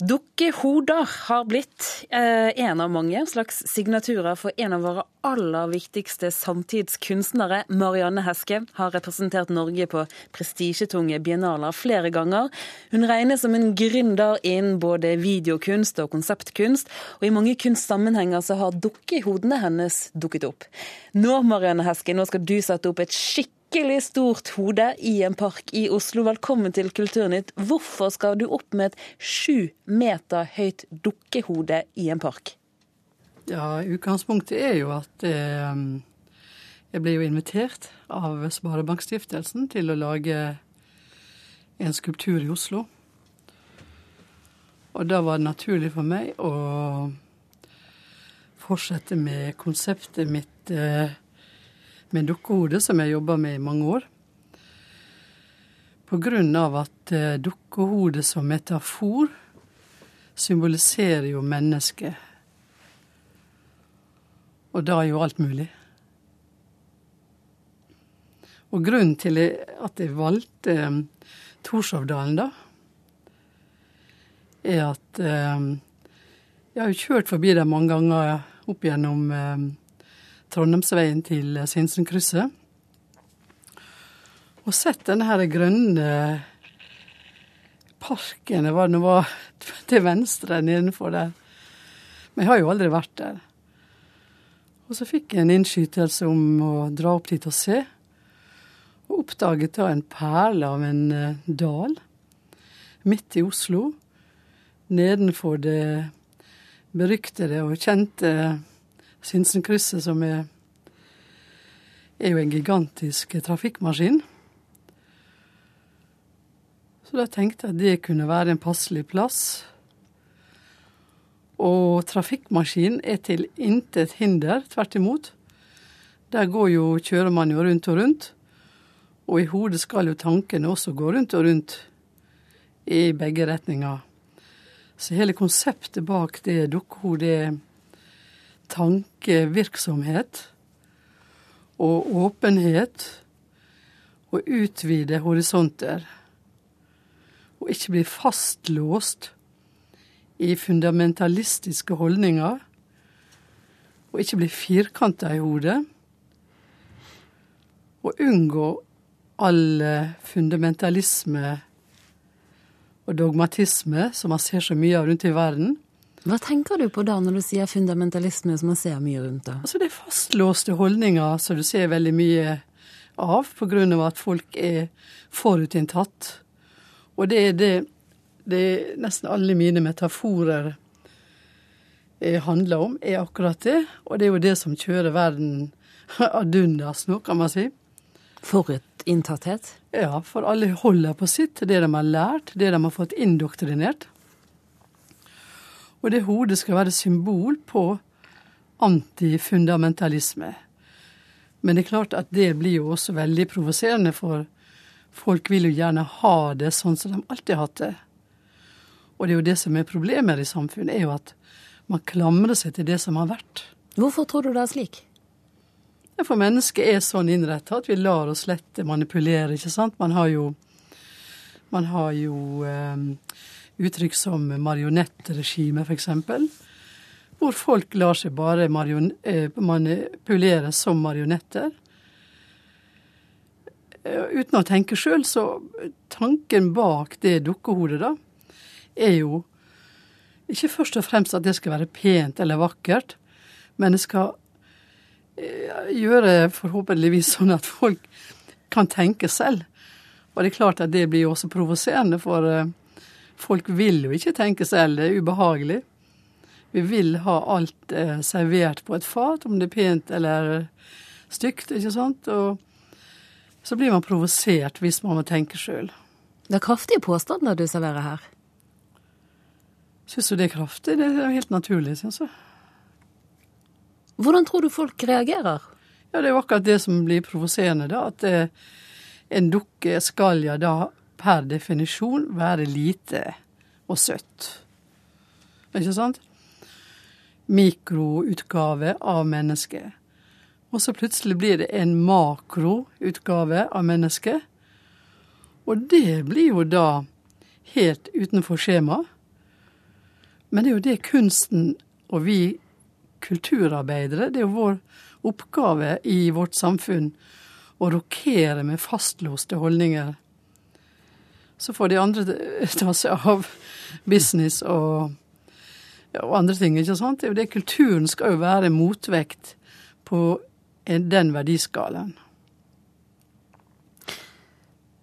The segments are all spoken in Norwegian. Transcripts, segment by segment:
Dukkehoder har blitt eh, en av mange slags signaturer for en av våre aller viktigste samtidskunstnere. Marianne Heske har representert Norge på prestisjetunge biennaler flere ganger. Hun regnes som en gründer innen både videokunst og konseptkunst, og i mange kunstsammenhenger så har dukkehodene hennes dukket opp. Nå, Marianne Heske, nå skal du sette opp et skikkelig skikkelig stort hode i en park i Oslo. Velkommen til Kulturnytt. Hvorfor skal du opp med et sju meter høyt dukkehode i en park? Ja, Utgangspunktet er jo at eh, jeg ble jo invitert av Sparebankstiftelsen til å lage en skulptur i Oslo. Og da var det naturlig for meg å fortsette med konseptet mitt eh, med dukkehode, som jeg jobba med i mange år. Av at dukkehode dukkehodet som metafor symboliserer jo mennesket. Og da er jo alt mulig. Og grunnen til at jeg valgte um, Torshovdalen, da, er at um, jeg har jo kjørt forbi der mange ganger opp gjennom Trondheimsveien til Sinsenkrysset. Og sett denne her grønne parken det var, var til venstre nedenfor der. Men jeg har jo aldri vært der. Og så fikk jeg en innskytelse om å dra opp dit og se. Og oppdaget da en perle av en uh, dal midt i Oslo. Nedenfor det beryktede og kjente Sinsenkrysset, som er, er jo en gigantisk trafikkmaskin. Så da tenkte jeg at det kunne være en passelig plass. Og trafikkmaskinen er til intet hinder, tvert imot. Der går jo, kjører man jo rundt og rundt. Og i hodet skal jo tankene også gå rundt og rundt i begge retninger. Så hele konseptet bak det dukkehodet tankevirksomhet og åpenhet og utvide horisonter. Og ikke bli fastlåst i fundamentalistiske holdninger. Og ikke bli firkanta i hodet. Og unngå all fundamentalisme og dogmatisme som man ser så mye av rundt i verden. Hva tenker du på da når du sier fundamentalisme som man ser mye rundt da? Altså Det er fastlåste holdninger som du ser veldig mye av pga. at folk er forutinntatt. Og det er det, det er nesten alle mine metaforer eh, handler om, er akkurat det. Og det er jo det som kjører verden ad undas nå, kan man si. Forutinntatthet? Ja, for alle holder på sitt, det de har lært, det de har fått indoktrinert. Og det hodet skal være symbol på antifundamentalisme. Men det er klart at det blir jo også veldig provoserende, for folk vil jo gjerne ha det sånn som de alltid har hatt det. Og det er jo det som er problemet i samfunnet, er jo at man klamrer seg til det som har vært. Hvorfor tror du det er slik? For mennesket er sånn innretta at vi lar oss lett manipulere, ikke sant. Man har jo, man har jo eh, uttrykk som marionettregime, f.eks., hvor folk lar seg bare eh, manipulere som marionetter. Eh, uten å tenke sjøl, så tanken bak det dukkehodet, da, er jo ikke først og fremst at det skal være pent eller vakkert, men det skal eh, gjøre forhåpentligvis sånn at folk kan tenke selv. Og det er klart at det blir jo også provoserende for Folk vil jo ikke tenke selv, det er ubehagelig. Vi vil ha alt eh, servert på et fat, om det er pent eller stygt, ikke sant. Og så blir man provosert hvis man må tenke sjøl. Det er kraftige påstander du serverer her. Syns du det er kraftig? Det er helt naturlig, syns jeg. Hvordan tror du folk reagerer? Ja, Det er jo akkurat det som blir provoserende, da. At eh, en dukke skal ja da per definisjon være lite og søtt. Ikke sant? Mikroutgave av mennesket. Og så plutselig blir det en makroutgave av mennesket. Og det blir jo da helt utenfor skjema. Men det er jo det kunsten og vi kulturarbeidere, det er jo vår oppgave i vårt samfunn å rokere med fastlåste holdninger. Så får de andre ta seg av business og, ja, og andre ting, ikke sant. Det kulturen skal jo være motvekt på den verdiskalaen.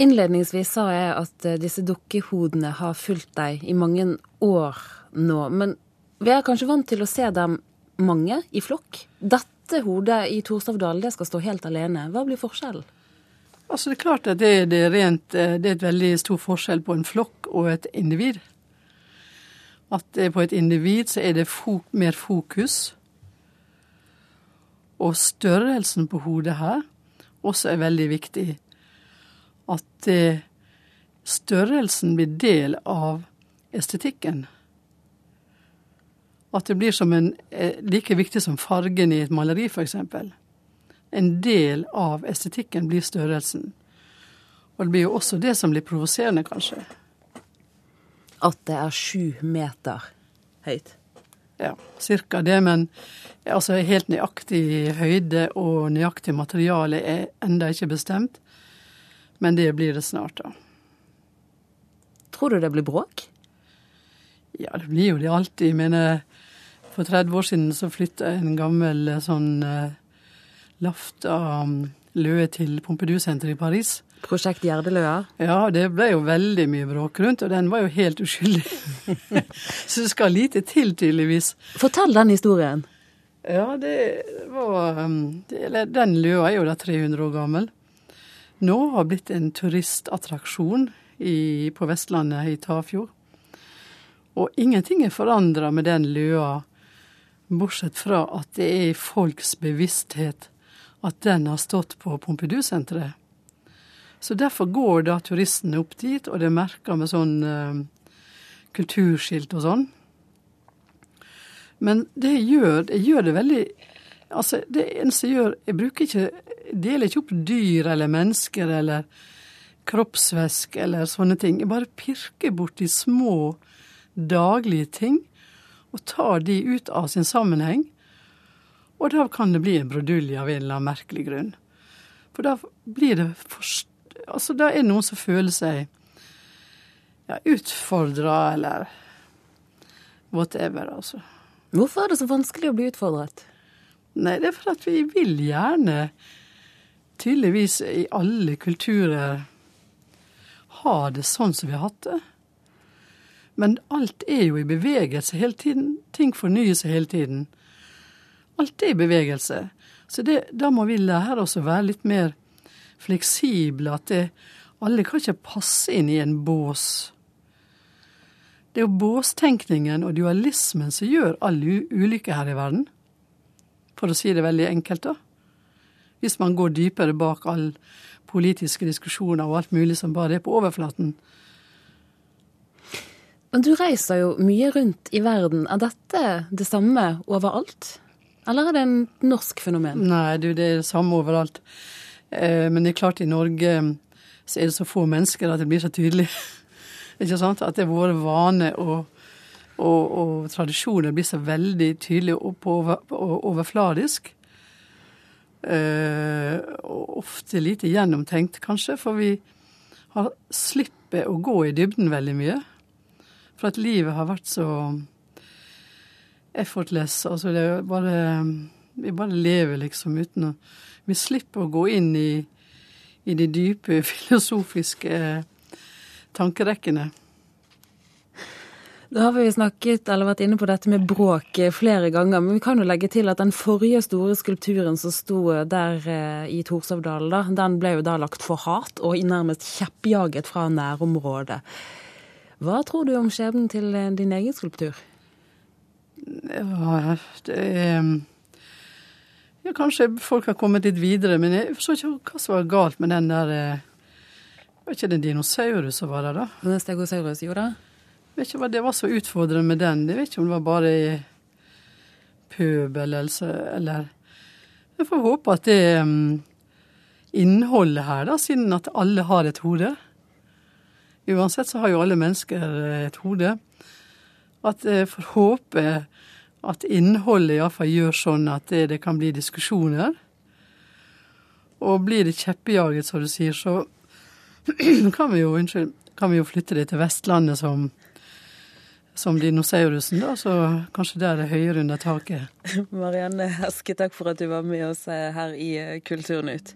Innledningsvis sa jeg at eh, disse dukkehodene har fulgt deg i mange år nå. Men vi er kanskje vant til å se dem mange i flokk. Dette hodet i Torstavdal, det skal stå helt alene. Hva blir forskjellen? Altså Det er klart at det, det, er rent, eh, det er et veldig stor forskjell på en flokk og et individ. At på et individ så er det fo mer fokus. Og størrelsen på hodet her også er veldig viktig at eh, størrelsen blir del av estetikken. At det blir en, eh, like viktig som fargen i et maleri, f.eks. En del av estetikken blir størrelsen. Og det blir jo også det som blir provoserende, kanskje. At det er sju meter høyt? Ja, cirka det. Men altså, helt nøyaktig høyde og nøyaktig materiale er enda ikke bestemt. Men det blir det snart, da. Tror du det blir bråk? Ja, det blir jo det alltid. Jeg mener, for 30 år siden så flytta en gammel eh, sånn uh, lafta um, løe til Pompidou-senteret i Paris. Prosjekt Gjerdeløa? Ja, det ble jo veldig mye bråk rundt, og den var jo helt uskyldig. så det skal lite til, tydeligvis. Fortell den historien. Ja, det var um, det, Den løa er jo da 300 år gammel nå har blitt en turistattraksjon i, på Vestlandet, i Tafjord. Og ingenting er forandra med den løa, bortsett fra at det er i folks bevissthet at den har stått på Pompidou-senteret. Så derfor går da turistene opp dit, og det er merka med sånn uh, kulturskilt og sånn. Men det gjør, det gjør det veldig Altså, det eneste jeg gjør Jeg bruker ikke deler ikke opp dyr eller mennesker eller kroppsvæske eller sånne ting. Jeg bare pirker borti små daglige ting og tar de ut av sin sammenheng. Og da kan det bli en brudulje av en eller annen merkelig grunn. For da blir det forst... Altså, da er det noen som føler seg ja, utfordra eller whatever, altså. Hvorfor er det så vanskelig å bli utfordret? Nei, det er for at vi vil gjerne tydeligvis i alle kulturer ha det sånn som vi har hatt det. Men alt er jo i bevegelse hele tiden. Ting fornyer seg hele tiden. Alt er i bevegelse. Så det, da må vi lære oss å være litt mer fleksible. At det, alle kan ikke passe inn i en bås. Det er jo båstenkningen og dualismen som gjør all ulykke her i verden. For å si det veldig enkelt, da hvis man går dypere bak all politiske diskusjoner og alt mulig som bare er på overflaten. Men du reiser jo mye rundt i verden. Er dette det samme overalt? Eller er det en norsk fenomen? Nei, du, det er det samme overalt. Eh, men det er klart, i Norge så er det så få mennesker at det blir så tydelig. Ikke sant? At det er våre vaner og, og, og, tradisjoner blir så veldig tydelige og, over, overfladisk. Uh, og ofte lite gjennomtenkt, kanskje, for vi har slipper å gå i dybden veldig mye. For at livet har vært så effortless. Altså det er bare Vi bare lever liksom uten å Vi slipper å gå inn i, i de dype filosofiske tankerekkene. Da har vi snakket, eller vært inne på dette med bråk eh, flere ganger, men vi kan jo legge til at den forrige store skulpturen som sto eh, der i i Torshovdalen, den ble jo da lagt for hat og nærmest kjeppjaget fra nærområdet. Hva tror du om skjebnen til din egen skulptur? Ja, er ja, Kanskje folk har kommet litt videre, men jeg forstår ikke hva som var galt med den der Var ikke det dinosaurus som var der, da? Stegosaurus, jo da? vet ikke hva det var så utfordrende med den. Jeg vet ikke om det var bare pøbel eller Jeg får håpe at det um, innholdet her, da, siden at alle har et hode Uansett så har jo alle mennesker et hode. At jeg får håpe at innholdet iallfall gjør sånn at det, det, kan bli diskusjoner. Og blir det kjeppejaget, som du sier, så kan vi jo, unnskyld, kan vi jo flytte det til Vestlandet som, som dinosaurusen, da, så kanskje der er høyere under taket. Marianne Heske, takk for at du var med oss her i Kulturnytt.